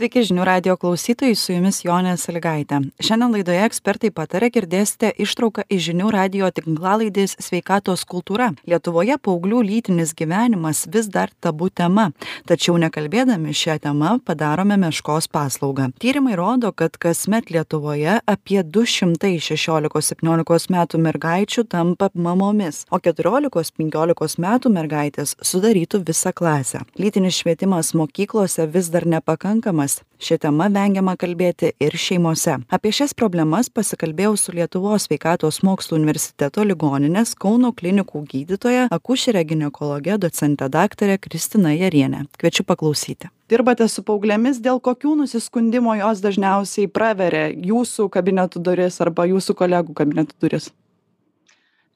Sveiki žinių radio klausytojai, su jumis Jonė Saligaitė. Šiandien laidoje ekspertai patarė girdėsite ištrauką iš žinių radio tinklalaidės sveikatos kultūra. Lietuvoje paauglių lytinis gyvenimas vis dar tabu tema, tačiau nekalbėdami šią temą padarome meškos paslaugą. Tyrimai rodo, kad kasmet Lietuvoje apie 216-17 metų mergaičių tampa mamomis, o 14-15 metų mergaitės sudarytų visą klasę. Lytinis švietimas mokyklose vis dar nepakankamas problemas šia tema vengiama kalbėti ir šeimose. Apie šias problemas pasikalbėjau su lietuvos sveikatos mokslų universiteto ligoninės kauno klinikų gydytoja akušere ginekologe docente daktare kristina jariene kviečiu paklausyti. Dirbate su paauglėmis dėl kokių nusiskundimų jos dažniausiai praveria jūsų kabinetų duris arba jūsų kolegų kabinetų duris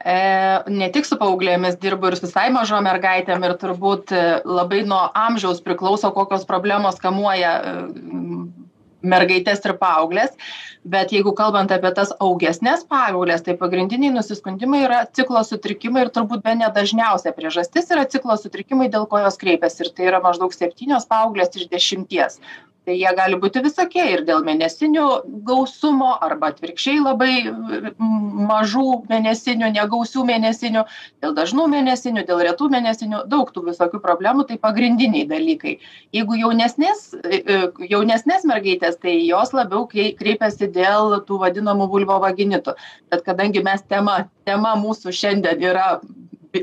ne tik su paauglėmis dirbu ir su visai mažom mergaitėm ir turbūt e, labai nuo amžiaus priklauso, kokios problemos kamuoja e, mergaitės ir paauglės. Bet jeigu kalbant apie tas augesnės paauglės, tai pagrindiniai nusiskundimai yra ciklo sutrikimai ir turbūt be nedažniausia priežastis yra ciklo sutrikimai, dėl ko jos kreipiasi. Ir tai yra maždaug septynios paauglės iš dešimties tai jie gali būti visokie ir dėl mėnesinių gausumo arba atvirkščiai labai mažų mėnesinių negausių mėnesinių dėl dažnų mėnesinių dėl retų mėnesinių daug tų visokių problemų. Tai pagrindiniai dalykai. Jeigu jaunesnės e, e, jaunesnės mergaitės tai jos labiau krei kreipiasi dėl tų vadinamų vulvovaginitų. Bet kadangi mes tema tema mūsų šiandien yra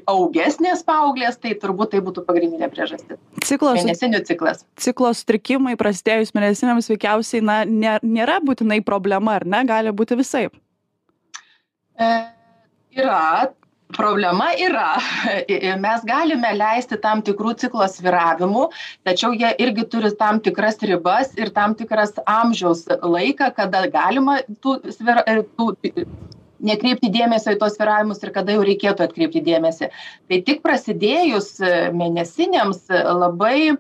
augesnės paauglės, tai turbūt tai būtų pagrindinė priežastis. Ciklos, mėnesinių ciklas. Ciklo sutrikimai prasidėjus mėnesiniams veikiausiai na, nė, nėra būtinai problema, ar ne, gali būti visai. E, yra, problema yra. Mes galime leisti tam tikrų ciklo sviravimų, tačiau jie irgi turi tam tikras ribas ir tam tikras amžiaus laiką, kada galima tų, svira, tų nekreipti dėmesio į tuos svyravimus ir kada jau reikėtų atkreipti dėmesį. Tai tik prasidėjus e, mėnesinėms e, labai e,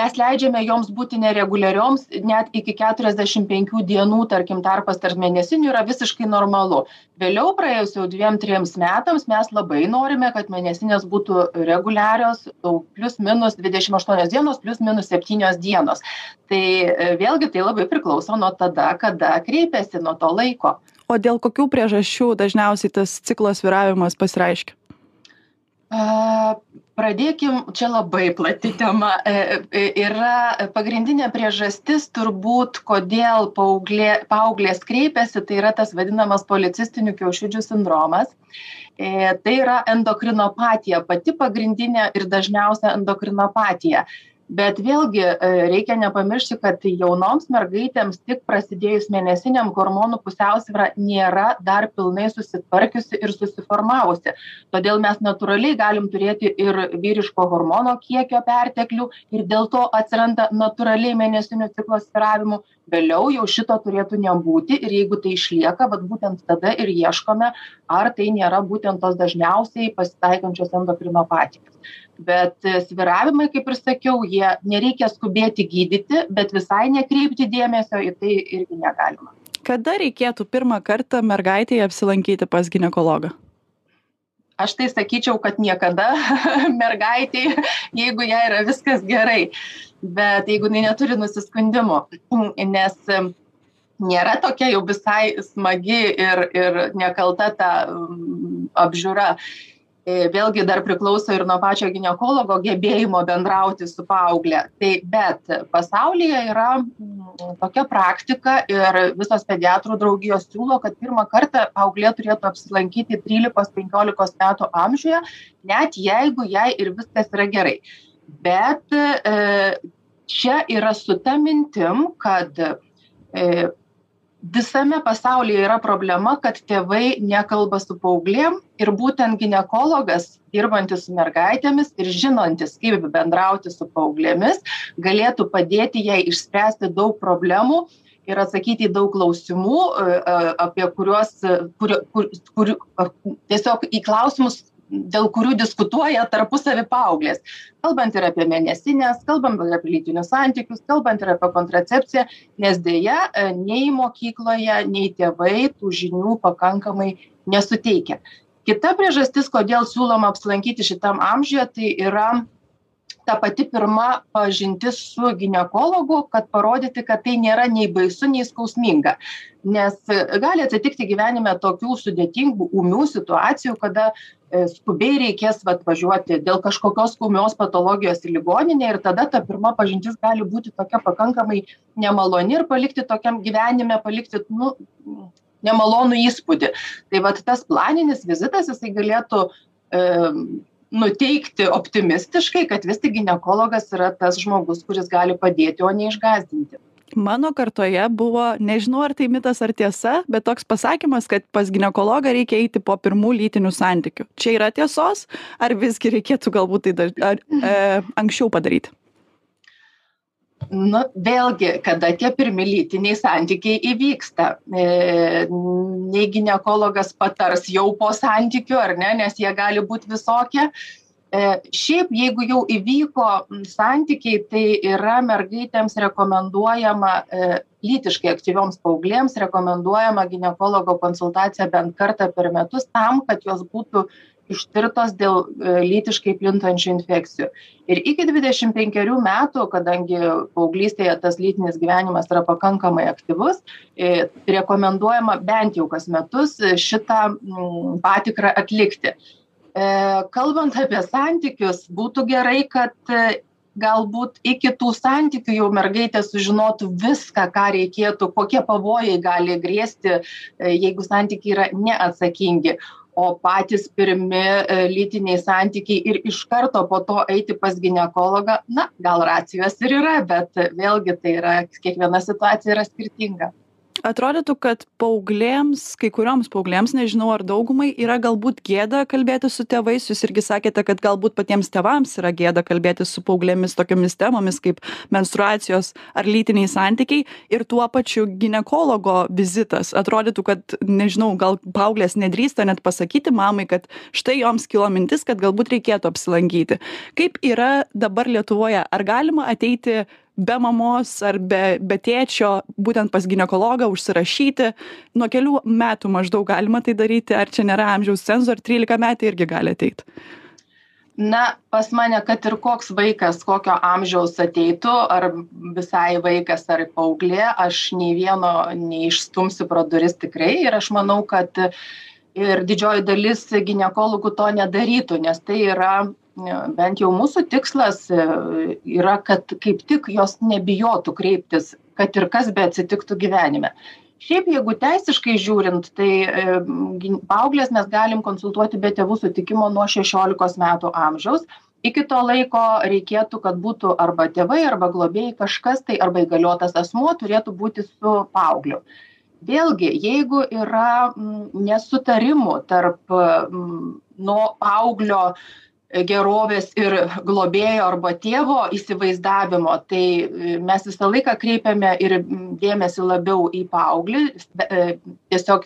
mes leidžiame joms būti nereguliarioms net iki 45 dienų, tarkim, tarpas tarp mėnesinių yra visiškai normalu. Vėliau praėjus jau dviem, triems metams mes labai norime, kad mėnesinės būtų reguliarios, plus minus 28 dienos, plus minus 7 dienos. Tai vėlgi tai labai priklauso nuo tada, kada kreipiasi, nuo to laiko o dėl kokių priežasčių dažniausiai tas ciklo svyravimas pasireiškia Pradėkim, čia labai plati tema. E, e, yra pagrindinė priežastis turbūt, kodėl paauglė, paauglės kreipiasi, tai yra tas vadinamas policistinių kiaušidžių sindromas. E, tai yra endokrinopatija, pati pagrindinė ir dažniausia endokrinopatija bet vėlgi e, reikia nepamiršti kad jaunoms mergaitėms tik prasidėjus mėnesiniam hormonų pusiausvyra nėra dar pilnai susitvarkiusi ir susiformavusi. Todėl mes natūraliai galim turėti ir vyriško hormono kiekio perteklių ir dėl to atsiranda natūraliai mėnesinių ciklo svyravimų vėliau jau šito turėtų nebūti ir jeigu tai išlieka vat būtent tada ir ieškome ar tai nėra būtent tos dažniausiai pasitaikančios endokrinopatijos. Bet e, svyravimai kaip ir sakiau jie nereikia skubėti gydyti bet visai nekreipti dėmesio į tai irgi negalima. Kada reikėtų pirmą kartą mergaitei apsilankyti pas ginekologą aš tai sakyčiau kad niekada mergaitei jeigu jai yra viskas gerai. Bet jeigu jinai neturi nusiskundimų nes nėra tokia jau visai smagi ir ir nekalta ta apžiūra vėlgi dar priklauso ir nuo pačio ginekologo gebėjimo bendrauti su paaugle. Tai bet pasaulyje yra mm, tokia praktika ir visos pediatrų draugijos siūlo kad pirmą kartą paauglė turėtų apsilankyti trylikos penkiolikos metų amžiuje net jeigu jai ir viskas yra gerai. Bet e, čia yra su ta mintim kad e, visame pasaulyje yra problema kad tėvai nekalba su paauglėm ir būtent ginekologas dirbantis su mergaitėmis ir žinantis kaip bendrauti su paauglėmis galėtų padėti jai išspręsti daug problemų ir atsakyti į daug klausimų e, e, apie kuriuos kur kur kur tiesiog į klausimus dėl kurių diskutuoja tarpusavy paauglės. Kalbant ir apie mėnesines kalbant ir apie lytinius santykius kalbant ir apie kontracepciją nes deja e, nei mokykloje nei tėvai tų žinių pakankamai nesuteikia. Kita priežastis kodėl siūloma apsilankyti šitam amžiuje tai yra ta pati pirma pažintis su ginekologu kad parodyti kad tai nėra nei baisu nei skausminga. Nes gali atsitikti gyvenime tokių sudėtingų ūmių situacijų kada e, skubiai reikės vat važiuoti dėl kažkokios ūmios patologijos į ligoninę ir tada ta pirma pažintis gali būti tokia pakankamai nemaloni ir palikti tokiam gyvenime palikti nu nemalonų įspūdį. Tai vat tas planinis vizitas jisai galėtų e, nuteikti optimistiškai kad vis tik ginekologas yra tas žmogus kuris gali padėti o ne išgąsdinti mano kartoje buvo nežinau ar tai mitas ar tiesa bet toks pasakymas kad pas ginekologą reikia eiti po pirmų lytinių santykių. Čia yra tiesos ar visgi reikėtų galbūt tai daž ar e, anksčiau padaryti? Nu vėlgi kada tie pirmi lytiniai santykiai įvyksta e, nei ginekologas patars jau po santykių ar ne nes jie gali būt visokie e, šiaip jeigu jau įvyko santykiai tai yra mergaitėms rekomenduojama e, lytiškai aktyvioms paauglėms rekomenduojama ginekologo konsultacija bent kartą per metus tam kad jos būtų ištirtos dėl e, lytiškai plintančių infekcijų. Ir iki dvidešim penkerių metų kadangi paauglystėje tas lytinis gyvenimas yra pakankamai aktyvus e, rekomenduojama bent jau kas metus šitą patikrą atlikti. e, kalbant apie santykius būtų gerai kad galbūt iki tų santykių jau mergaitė sužinotų viską ką reikėtų kokie pavojai gali grėsti jeigu santykiai yra neatsakingi. O patys pirmi e, lytiniai santykiai ir iš karto po to eiti pas ginekologą na gal racijos ir yra bet vėlgi tai yra kiekviena situacija yra skirtinga atrodytų kad paauglėms kai kurioms paauglėms nežinau ar daugumai yra galbūt gėda kalbėtis su tėvais. Jūs irgi sakėte kad galbūt patiems tėvams yra gėda kalbėtis su paauglėmis tokiomis temomis kaip menstruacijos ar lytiniai santykiai. Ir tuo pačiu ginekologo vizitas. Atrodytų kad nežinau gal paauglės nedrįsta net pasakyti mamai kad štai joms kilo mintis kad galbūt reikėtų apsilankyti. Kaip yra dabar lietuvoje? Ar galima ateiti be mamos ar be be tėčio būtent pas ginekologą užsirašyti. Nuo kelių metų maždaug galima tai daryti ar čia nėra amžiaus cenzo ar trylikametė irgi gali ateit. Na pas mane kad ir koks vaikas kokio amžiaus ateitų ar visai vaikas ar paauglė aš nei vieno neišstumsiu pro duris tikrai. Ir aš manau kad ir didžioji dalis ginekologų to nedarytų nes tai yra bent jau mūsų tikslas e, yra kad kaip tik jos nebijotų kreiptis kad ir kas beatsitiktų gyvenime. Šiaip jeigu teisiškai žiūrint tai e, paaugles mes galim konsultuoti be tėvų sutikimo nuo šešiolikos metų amžiaus. Iki to laiko reikėtų kad būtų arba tėvai arba globėjai kažkas tai arba įgaliotas asmuo turėtų būti su paaugliu. Vėlgi jeigu yra nesutarimų tarp nuo paauglio gerovės ir globėjo arba tėvo įsivaizdavimo tai mes visą laiką kreipiame ir dėmesį labiau į paauglį e, tiesiog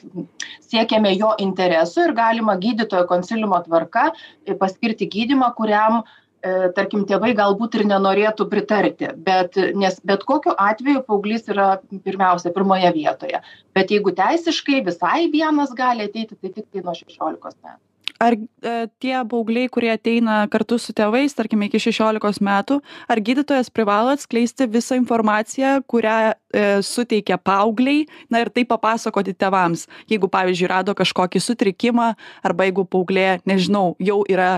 siekiame jo interesų ir galima gydytojo konsiliumo tvarka e, paskirti gydymą kuriam e, tarkim tėvai galbūt ir nenorėtų pritarti. Bet nes bet kokiu atveju paauglys yra pirmiausia pirmoje vietoje. Bet jeigu teisiškai visai vienas gali ateiti tai tiktai nuo šešiolikos metų ar e, tie paaugliai kurie ateina kartu su tėvais tarkim iki šešiolikos metų ar gydytojas privalo atskleisti visą informaciją kurią e, suteikia paauglei na ir tai papasakoti tėvams? Jeigu pavyzdžiui rado kažkokį sutrikimą arba jeigu paauglė nežinau jau yra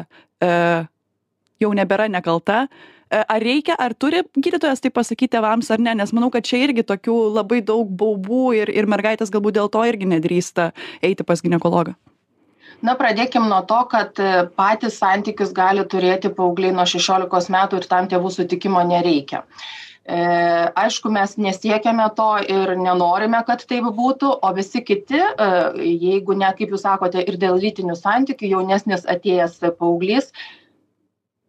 e, jau nebėra nekalta ar reikia ar turi gydytojas tai pasakyt tėvams ar ne? Nes manau kad čia irgi tokių labai daug baubų ir ir mergaitės galbūt dėl to irgi nedrįsta eiti pas ginekologą na pradėkim nuo to kad e, patys santykius gali turėti paaugliai nuo šešiolikos metų ir tam tėvų sutikimo nereikia. E, aišku mes nesiekiame to ir nenorime kad taip būtų o visi kiti e, jeigu ne kaip jūs sakote ir dėl lytinių santykių jaunesnis atėjęs paauglys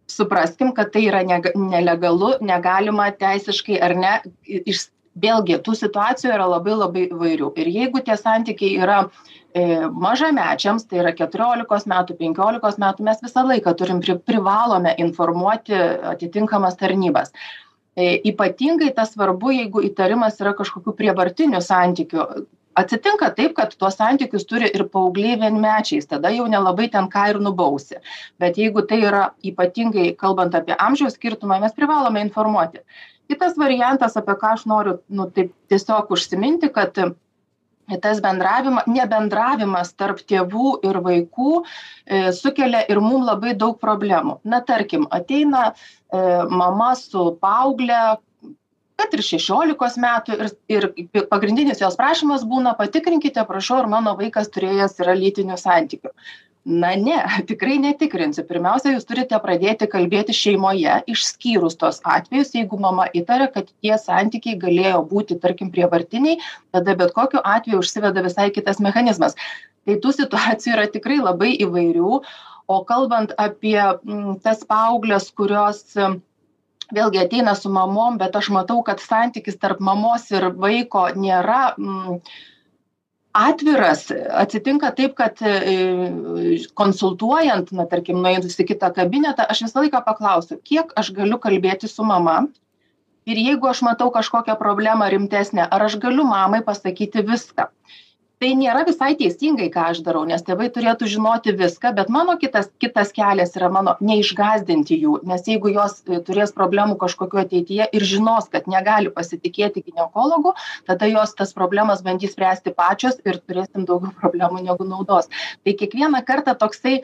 supraskim kad tai yra nelegalu negalima teisiškai ar ne iš vėlgi tų situacijų yra labai labai įvairių. Ir jeigu tie santykiai yra e, mažamečiams tai yra keturiolikos metų penkiolikos metų mes visą laiką turim pri privalome informuoti atitinkamas tarnybas. E, ypatingai tas svarbu jeigu įtarimas yra kažkokių prievartinių santykių. Atsitinka taip kad tuos santykius turi ir paaugliai vienmečiais tada jau nelabai ten ką ir nubausi. Bet jeigu tai yra ypatingai kalbant apie amžiaus skirtumą mes privalome informuoti kitas variantas apie ką aš noriu nu taip tiesiog užsiminti kad tas bendravima nebendravimas tarp tėvų ir vaikų e, sukelia ir mum labai daug problemų. Na tarkim ateina e, mama su paaugle kad ir šešiolikos metų ir ir pagrindinis jos prašymas būna patikrinkite prašau ar mano vaikas turėjęs yra lytinių santykių na ne tikrai netikrinsiu. Pirmiausia jūs turite pradėti kalbėti šeimoje išskyrus tuos atvejus jeigu mama įtaria kad tie santykiai galėjo būti tarkim prievartiniai tada bet kokiu atveju užsiveda visai kitas mechanizmas. Tai tų situacijų yra tikrai labai įvairių. O kalbant apie tas paaugles kurios vėlgi ateina su mamom bet aš matau kad santykis tarp mamos ir vaiko nėra mm, atviras atsitinka taip kad e, konsultuojant na tarkim nuėjus į kitą kabinetą aš visą laiką paklausiu kiek aš galiu kalbėti su mama? Ir jeigu aš matau kažkokią problemą rimtesnę ar aš galiu mamai pasakyti viską tai nėra visai teisingai ką aš darau nes tėvai turėtų žinoti viską bet mano kitas kitas kelias yra mano neišgąsdinti jų nes jeigu jos e, turės problemų kažkokių ateityje ir žinos kad negali pasitikėti ginekologu tada jos tas problemas bandys spręsti pačios ir turėsim daugiau problemų negu naudos. Tai kiekvieną kartą toksai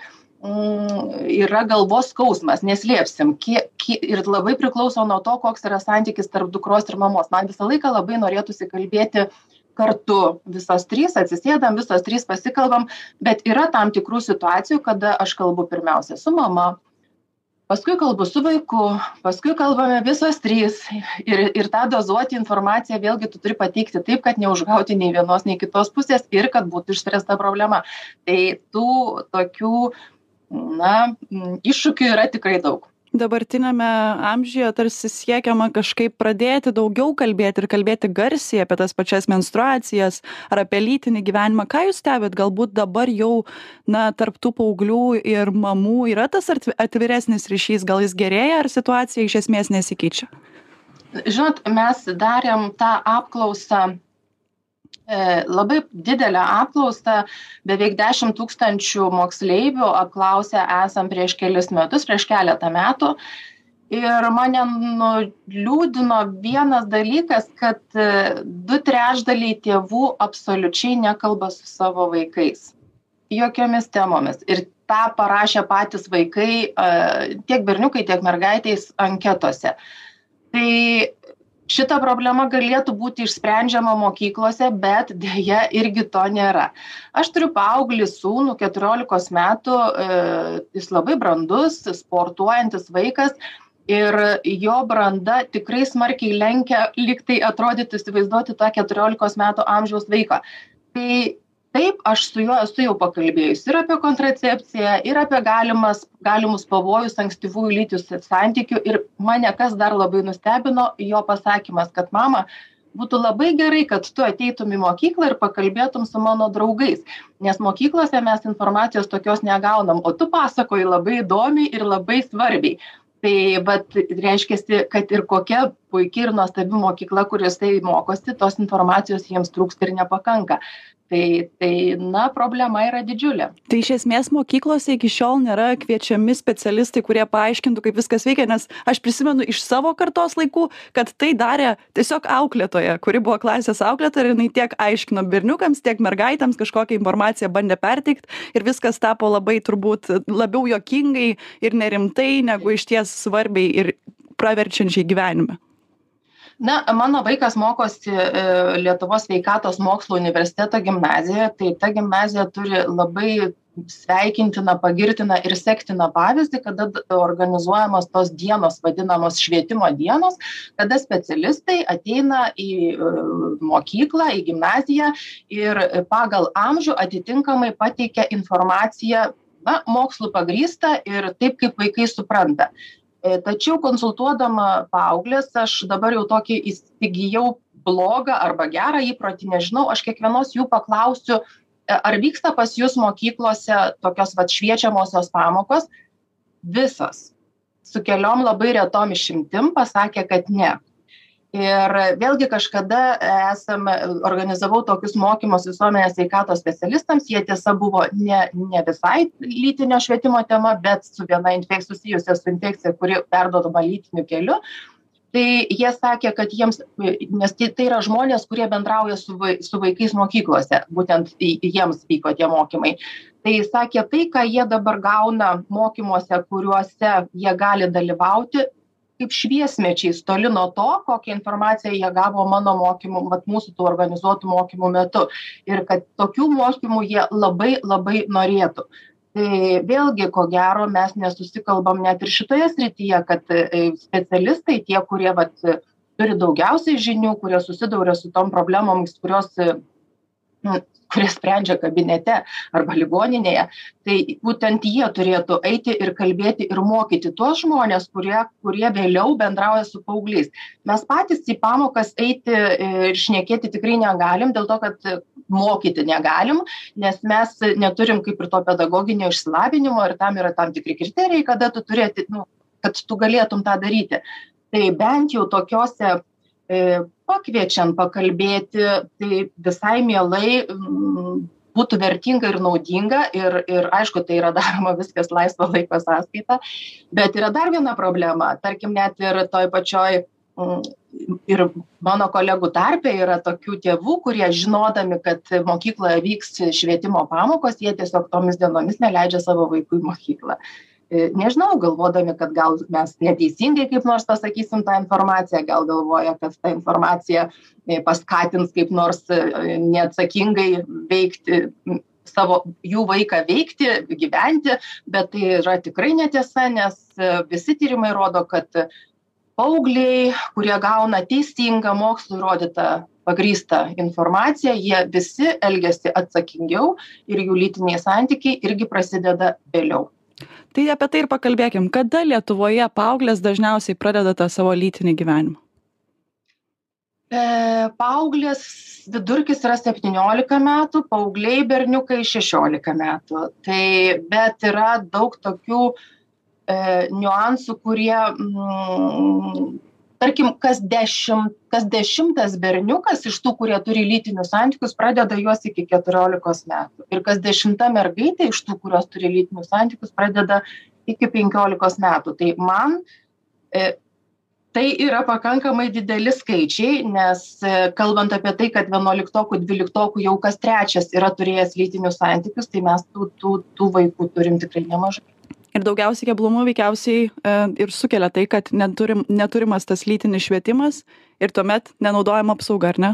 mm, yra galvos skausmas neslėpsim kiek kie ir labai priklauso nuo to koks yra santykis tarp dukros ir mamos. Man visą laiką labai norėtųsi kalbėti kartu. Visos trys atsisėdam visos trys pasikalbam bet yra tam tikrų situacijų kada aš kalbu pirmiausia su mama paskui kalbu su vaiku paskui kalbame visos trys. Ir ir tą dozuoti informaciją vėlgi tu turi pateikti taip kad neužgauti nei vienos nei kitos pusės ir kad būtų išspręsta problema. Tai tų tokių na iššūkių yra tikrai daug dabartiniame amžiuje tarsi siekiama kažkaip pradėti daugiau kalbėti ir kalbėti garsiai apie tas pačias menstruacijas ar apie lytinį gyvenimą. Ką jūs stebit? Galbūt dabar jau na tarp tų paauglių ir mamų yra tas atviresnis ryšys? Gal jis gerėja ar situacija iš esmės nesikeičia? Žinot mes darėm tą apklausą labai didelę apklausą beveik dešimt tūkstančių moksleivių apklausę esam prieš kelis metus prieš keletą metų. Ir mane nuliūdino vienas dalykas kad e, du trečdaliai tėvų absoliučiai nekalba su savo vaikais. Jokiomis temomis. Ir tą parašė patys vaikai e, tiek berniukai tiek mergaitės anketose. Tai šita problema galėtų būti išsprendžiama mokyklose bet deja irgi to nėra. Aš turiu paauglį sūnų keturiolikos metų e, jis labai brandus sportuojantis vaikas ir jo branda tikrai smarkiai lenkia lyg tai atrodytų įsivaizduoti tą keturiolikos metų amžiaus vaiką. Tai taip aš su juo esu jau pakalbėjus ir apie kontracepciją ir apie galimas galimus pavojus ankstyvųjų lytinių santykių ir mane kas dar labai nustebino jo pasakymas kad mama būtų labai gerai kad tu ateitum į mokyklą ir pakalbėtum su mano draugais nes mokyklose mes informacijos tokios negaunam o tu pasakoji labai įdomiai ir labai svarbiai. Tai vat reiškiasi kad ir kokia puiki ir nuostabi mokykla kur jisai mokosi tos informacijos jiems trūksta ir nepakanka tai tai na problema yra didžiulė. Tai iš esmės mokyklose iki šiol nėra kviečiami specialistai kurie paaiškintų kaip viskas veikia nes aš prisimenu iš savo kartos laikų kad tai darė tiesiog auklėtoja kuri buvo klasės auklėtoja ir jinai tiek aiškino berniukams tiek mergaitėms kažkokią informaciją bandė perteikt ir viskas tapo labai turbūt labiau juokingai ir nerimtai negu išties svarbiai ir praverčiančiai gyvenime na mano vaikas mokosi e, lietuvos sveikatos mokslų universiteto gimnazijoje. Tai ta gimnazija turi labai sveikintiną pagirtiną ir sektiną pavyzdį kada organizuojamos tos dienos vadinamos švietimo dienos kada specialistai ateina į e, mokyklą į gimnaziją ir pagal amžių atitinkamai pateikia informaciją na mokslu pagrįstą ir taip kaip vaikai supranta tačiau konsultuodama paaugles aš dabar jau tokį įsigijau blogą arba gerą įprotį nežinau aš kiekvienos jų paklausiu e, ar vyksta pas jus mokyklose tokios vat šviečiamosios pamokos? Visos su keliom labai retom išimtim pasakė kad ne ir vėlgi kažkada esam organizavau tokius mokymus visuomenės sveikatos specialistams. Jie tiesa buvo ne ne visai lytinio švietimo tema bet su viena infek susijusia su infekcija kuri perduodama lytiniu keliu. Tai jie sakė kad jiems nes tai tai yra žmonės kurie bendrauja su vai su vaikais mokyklose. Būtent jiems vyko tie mokymai. Tai sakė tai ką jie dabar gauna mokymuose kuriuose jie gali dalyvauti kaip šviesmečiais toli nuo to kokią informaciją jie gavo mano mokymų vat mūsų tų organizuotų mokymų metu. Ir kad tokių mokymų jie labai labai norėtų. Tai vėlgi ko gero mes nesusikalbam net ir šitoje srityje kad e, specialistai tie kurie vat turi daugiausiai žinių kurie susiduria su tom problemomis kurios nu kurias sprendžia kabinete arba ligoninėje tai būtent jie turėtų eiti ir kalbėti ir mokyti tuos žmones kurie kurie vėliau bendrauja su paaugliais. Mes patys į pamokas eiti ir šnekėti tikrai negalim dėl to kad mokyti negalim nes mes neturim kaip ir to pedagoginio išsilavinimo ir tam yra tam tikri kriterijai kada tu turi ati nu kad tu galėtum tą daryti. Tai bent jau tokiose e, pakviečiant pakalbėti tai visai mielai mm, būtų vertinga ir naudinga ir ir aišku tai yra daroma viskas laisvo laiko sąskaita bet yra dar viena problema. Tarkim net ir toj pačioj mm, ir mano kolegų tarpe yra tokių tėvų kurie žinodami kad mokykloje vyks švietimo pamokos jie tiesiog tomis dienomis neleidžia savo vaikų į mokyklą. E, nežinau galvodami kad gal mes neteisingai kaip nors pasakysim tą informaciją gal galvoja kad ta informacija e, paskatins kaip nors e, neatsakingai veikti savo jų vaiką veikti gyventi bet tai yra tikrai netiesa nes visi tyrimai rodo kad paaugliai kurie gauna teisingą mokslu įrodytą pagrįstą informaciją jie visi elgiasi atsakingiau ir jų lytiniai santykiai irgi prasideda vėliau tai apie tai ir pakalbėkim. Kada lietuvoje paauglės dažniausiai pradeda tą savo lytinį gyvenimą? E, paauglės vidurkis yra septyniolika metų paaugliai berniukai šešiolika metų. Tai bet yra daug tokių e, niuansų kurie mm, tarkim kas dešim kas dešimtas berniukas iš tų kurie turi lytinius santykius pradeda juos iki keturiolikos metų. Ir kas dešimta mergaitė iš tų kurios turi lytinius santykius pradeda iki penkiolikos metų. Tai man e, tai yra pakankamai dideli skaičiai nes e, kalbant apie tai kad vienuoliktokų dvyliktokų jau kas trečias yra turėjęs lytinius santykius tai mes tų tų tų vaikų turim tikrai nemažai ir daugiausiai keblumų veikiausiai e, ir sukelia tai kad neturim neturimas tas lytinis švietimas ir tuomet nenaudojama apsauga ar ne?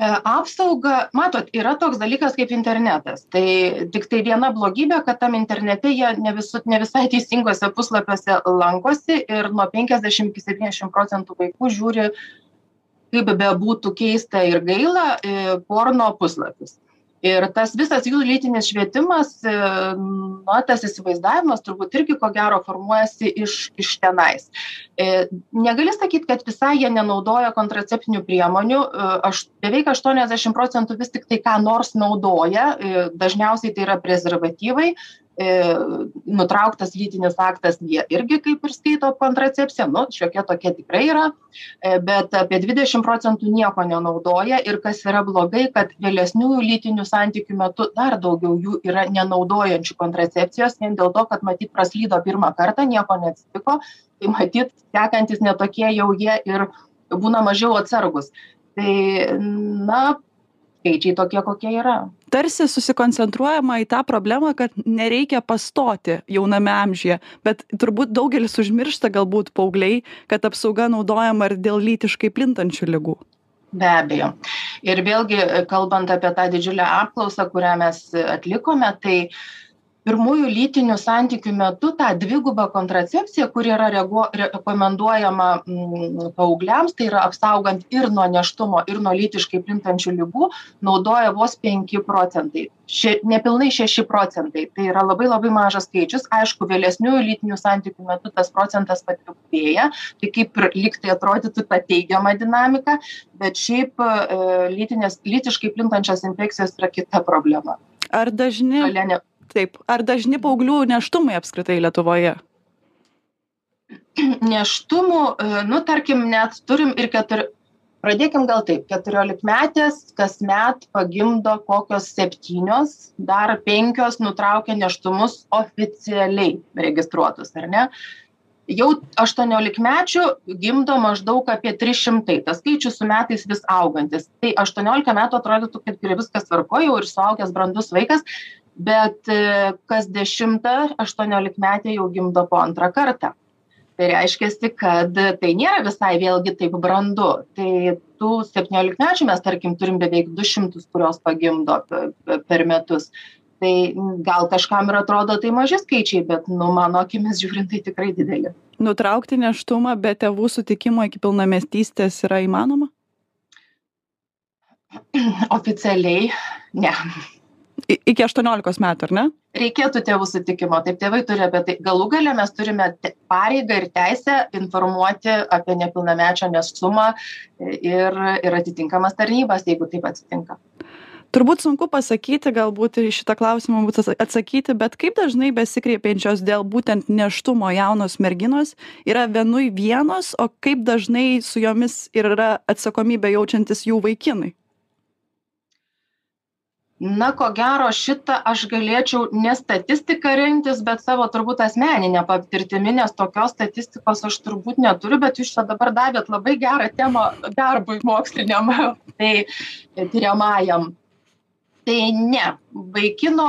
E, apsauga matot yra toks dalykas kaip internetas. Tai tiktai viena blogybė kad tam internete jie ne visu ne visai teisinguose puslapiuose lankosi ir nuo penkiasdešim iki septyniasdešim procentų vaikų žiūri kaip bebūtų keista ir gaila e, porno puslapius ir tas visas jų lytinis švietimas e, na tas įsivaizdavimas turbūt irgi ko gero formuojasi iš iš tenais. E, negali sakyt kad visai jie nenaudoja kontraceptinių priemonių. E, aš beveik aštuoniasdešim procentų vis tiktai ką nors naudoja dažniausiai tai yra prezervatyvai nutrauktas lytinis aktas jie irgi kaip ir skaito kontracepciją nu šiokia tokia tikrai yra e, bet apie dvidešim procentų nieko nenaudoja ir kas yra blogai kad vėlesniųjų lytinių santykių metu dar daugiau jų yra nenaudojančių kontracepcijos vien dėl to kad matyt praslydo pirmą kartą nieko neatsitiko tai matyt sekantys ne tokie jau jie ir būna mažiau atsargūs. Tai na skaičiai tokie kokie yra. Tarsi susikoncentruojama į tą problemą kad nereikia pastoti jauname amžiuje bet turbūt daugelis užmiršta galbūt paaugliai kad apsauga naudojama ir dėl lytiškai plintančių ligų. Be abejo. Ir vėlgi kalbant apie tą didžiulę apklausą kurią mes atlikome tai pirmųjų lytinių santykių metu tą dvigubą kontracepciją kuri yra rego rekomenduojama mm, paaugliams tai yra apsaugant ir nuo nėštumo ir nuo lytiškai plintančių ligų naudoja vos penki procentai. Še nepilnai šeši procentai. Tai yra labai labai mažas skaičius. Aišku vėlesniųjų lytinių santykių metu tas procentas padvigubėja. Tai kaip ir lyg tai atrodytų ta teigiama dinamika bet šiaip e, lytinės lytiškai plintančios infekcijos yra kita problema. Ar dažni taip. Ar dažni paauglių nėštumai apskritai lietuvoje? Neštumų, e, nu, tarkim, net turim ir keturi, pradėkim gal taip keturiolikmetės kasmet pagimdo kokios septynios dar penkios nutraukia nėštumus oficialiai registruotus ar ne? Jau aštuoniolikmečių gimdo maždaug apie trys šimtai tas skaičius su metais vis augantis. Tai aštuoniolika metų atrodytų kaip ir viskas tvarkoj jau ir suaugęs brandus vaikas bet e, kas dešimta aštuoniolikmetė jau gimdo po antrą kartą. Tai reiškiasi kad tai nėra visai vėlgi taip brandu. Tai tų septyniolikmečių mes tarkim turim beveik du šimtus kurios pagimdo per metus. Tai gal kažkam ir atrodo tai maži skaičiai bet nu mano akimis žiūrint tai tikrai dideli. Nutraukti nėštumą be tėvų sutikimo iki pilnametystės yra įmanoma? Oficialiai ne iki aštuoniolikos metų ar ne? Reikėtų tėvų sutikimo. Taip tėvai turi apie tai. Galų gale mes turime pareigą ir teisę informuoti apie nepilnamečio nėštumą ir ir atitinkamas tarnybas jeigu taip atsitinka. Turbūt sunku pasakyti galbūt į šitą klausimą būtų atsakyti bet kaip dažnai besikreipiančios dėl būtent nėštumo jaunos merginos yra vienui vienos o kaip dažnai su jomis ir yra atsakomybę jaučiantys jų vaikinai na ko gero šitą aš galėčiau ne statistika remtis bet savo turbūt asmenine patirtimi nes tokios statistikos aš turbūt neturiu bet jūs čia dabar davėt labai gerą temą darbui moksliniam tai tiriamajam. Tai ne vaikino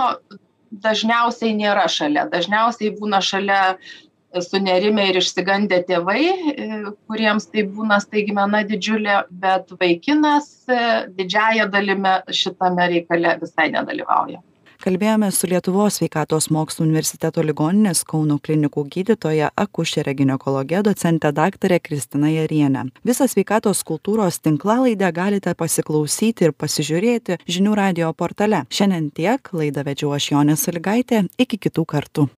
dažniausiai nėra šalia. Dažniausiai būna šalia sunerimę ir išsigandę tėvai kuriems tai būna staigmena didžiulė bet vaikinas didžiąja dalimi šitame reikale visai nedalyvauja. Kalbėjomės su lietuvos sveikatos mokslų universiteto ligoninės kauno klinikų gydytoja akušere ginekologe docente daktare kristina jariene visą sveikatos kultūros tinklalaidę galite pasiklausyti ir pasižiūrėti žinių radijo portale. Šiandien tiek laidą vedžiau aš jonė salygaitė iki kitų kartų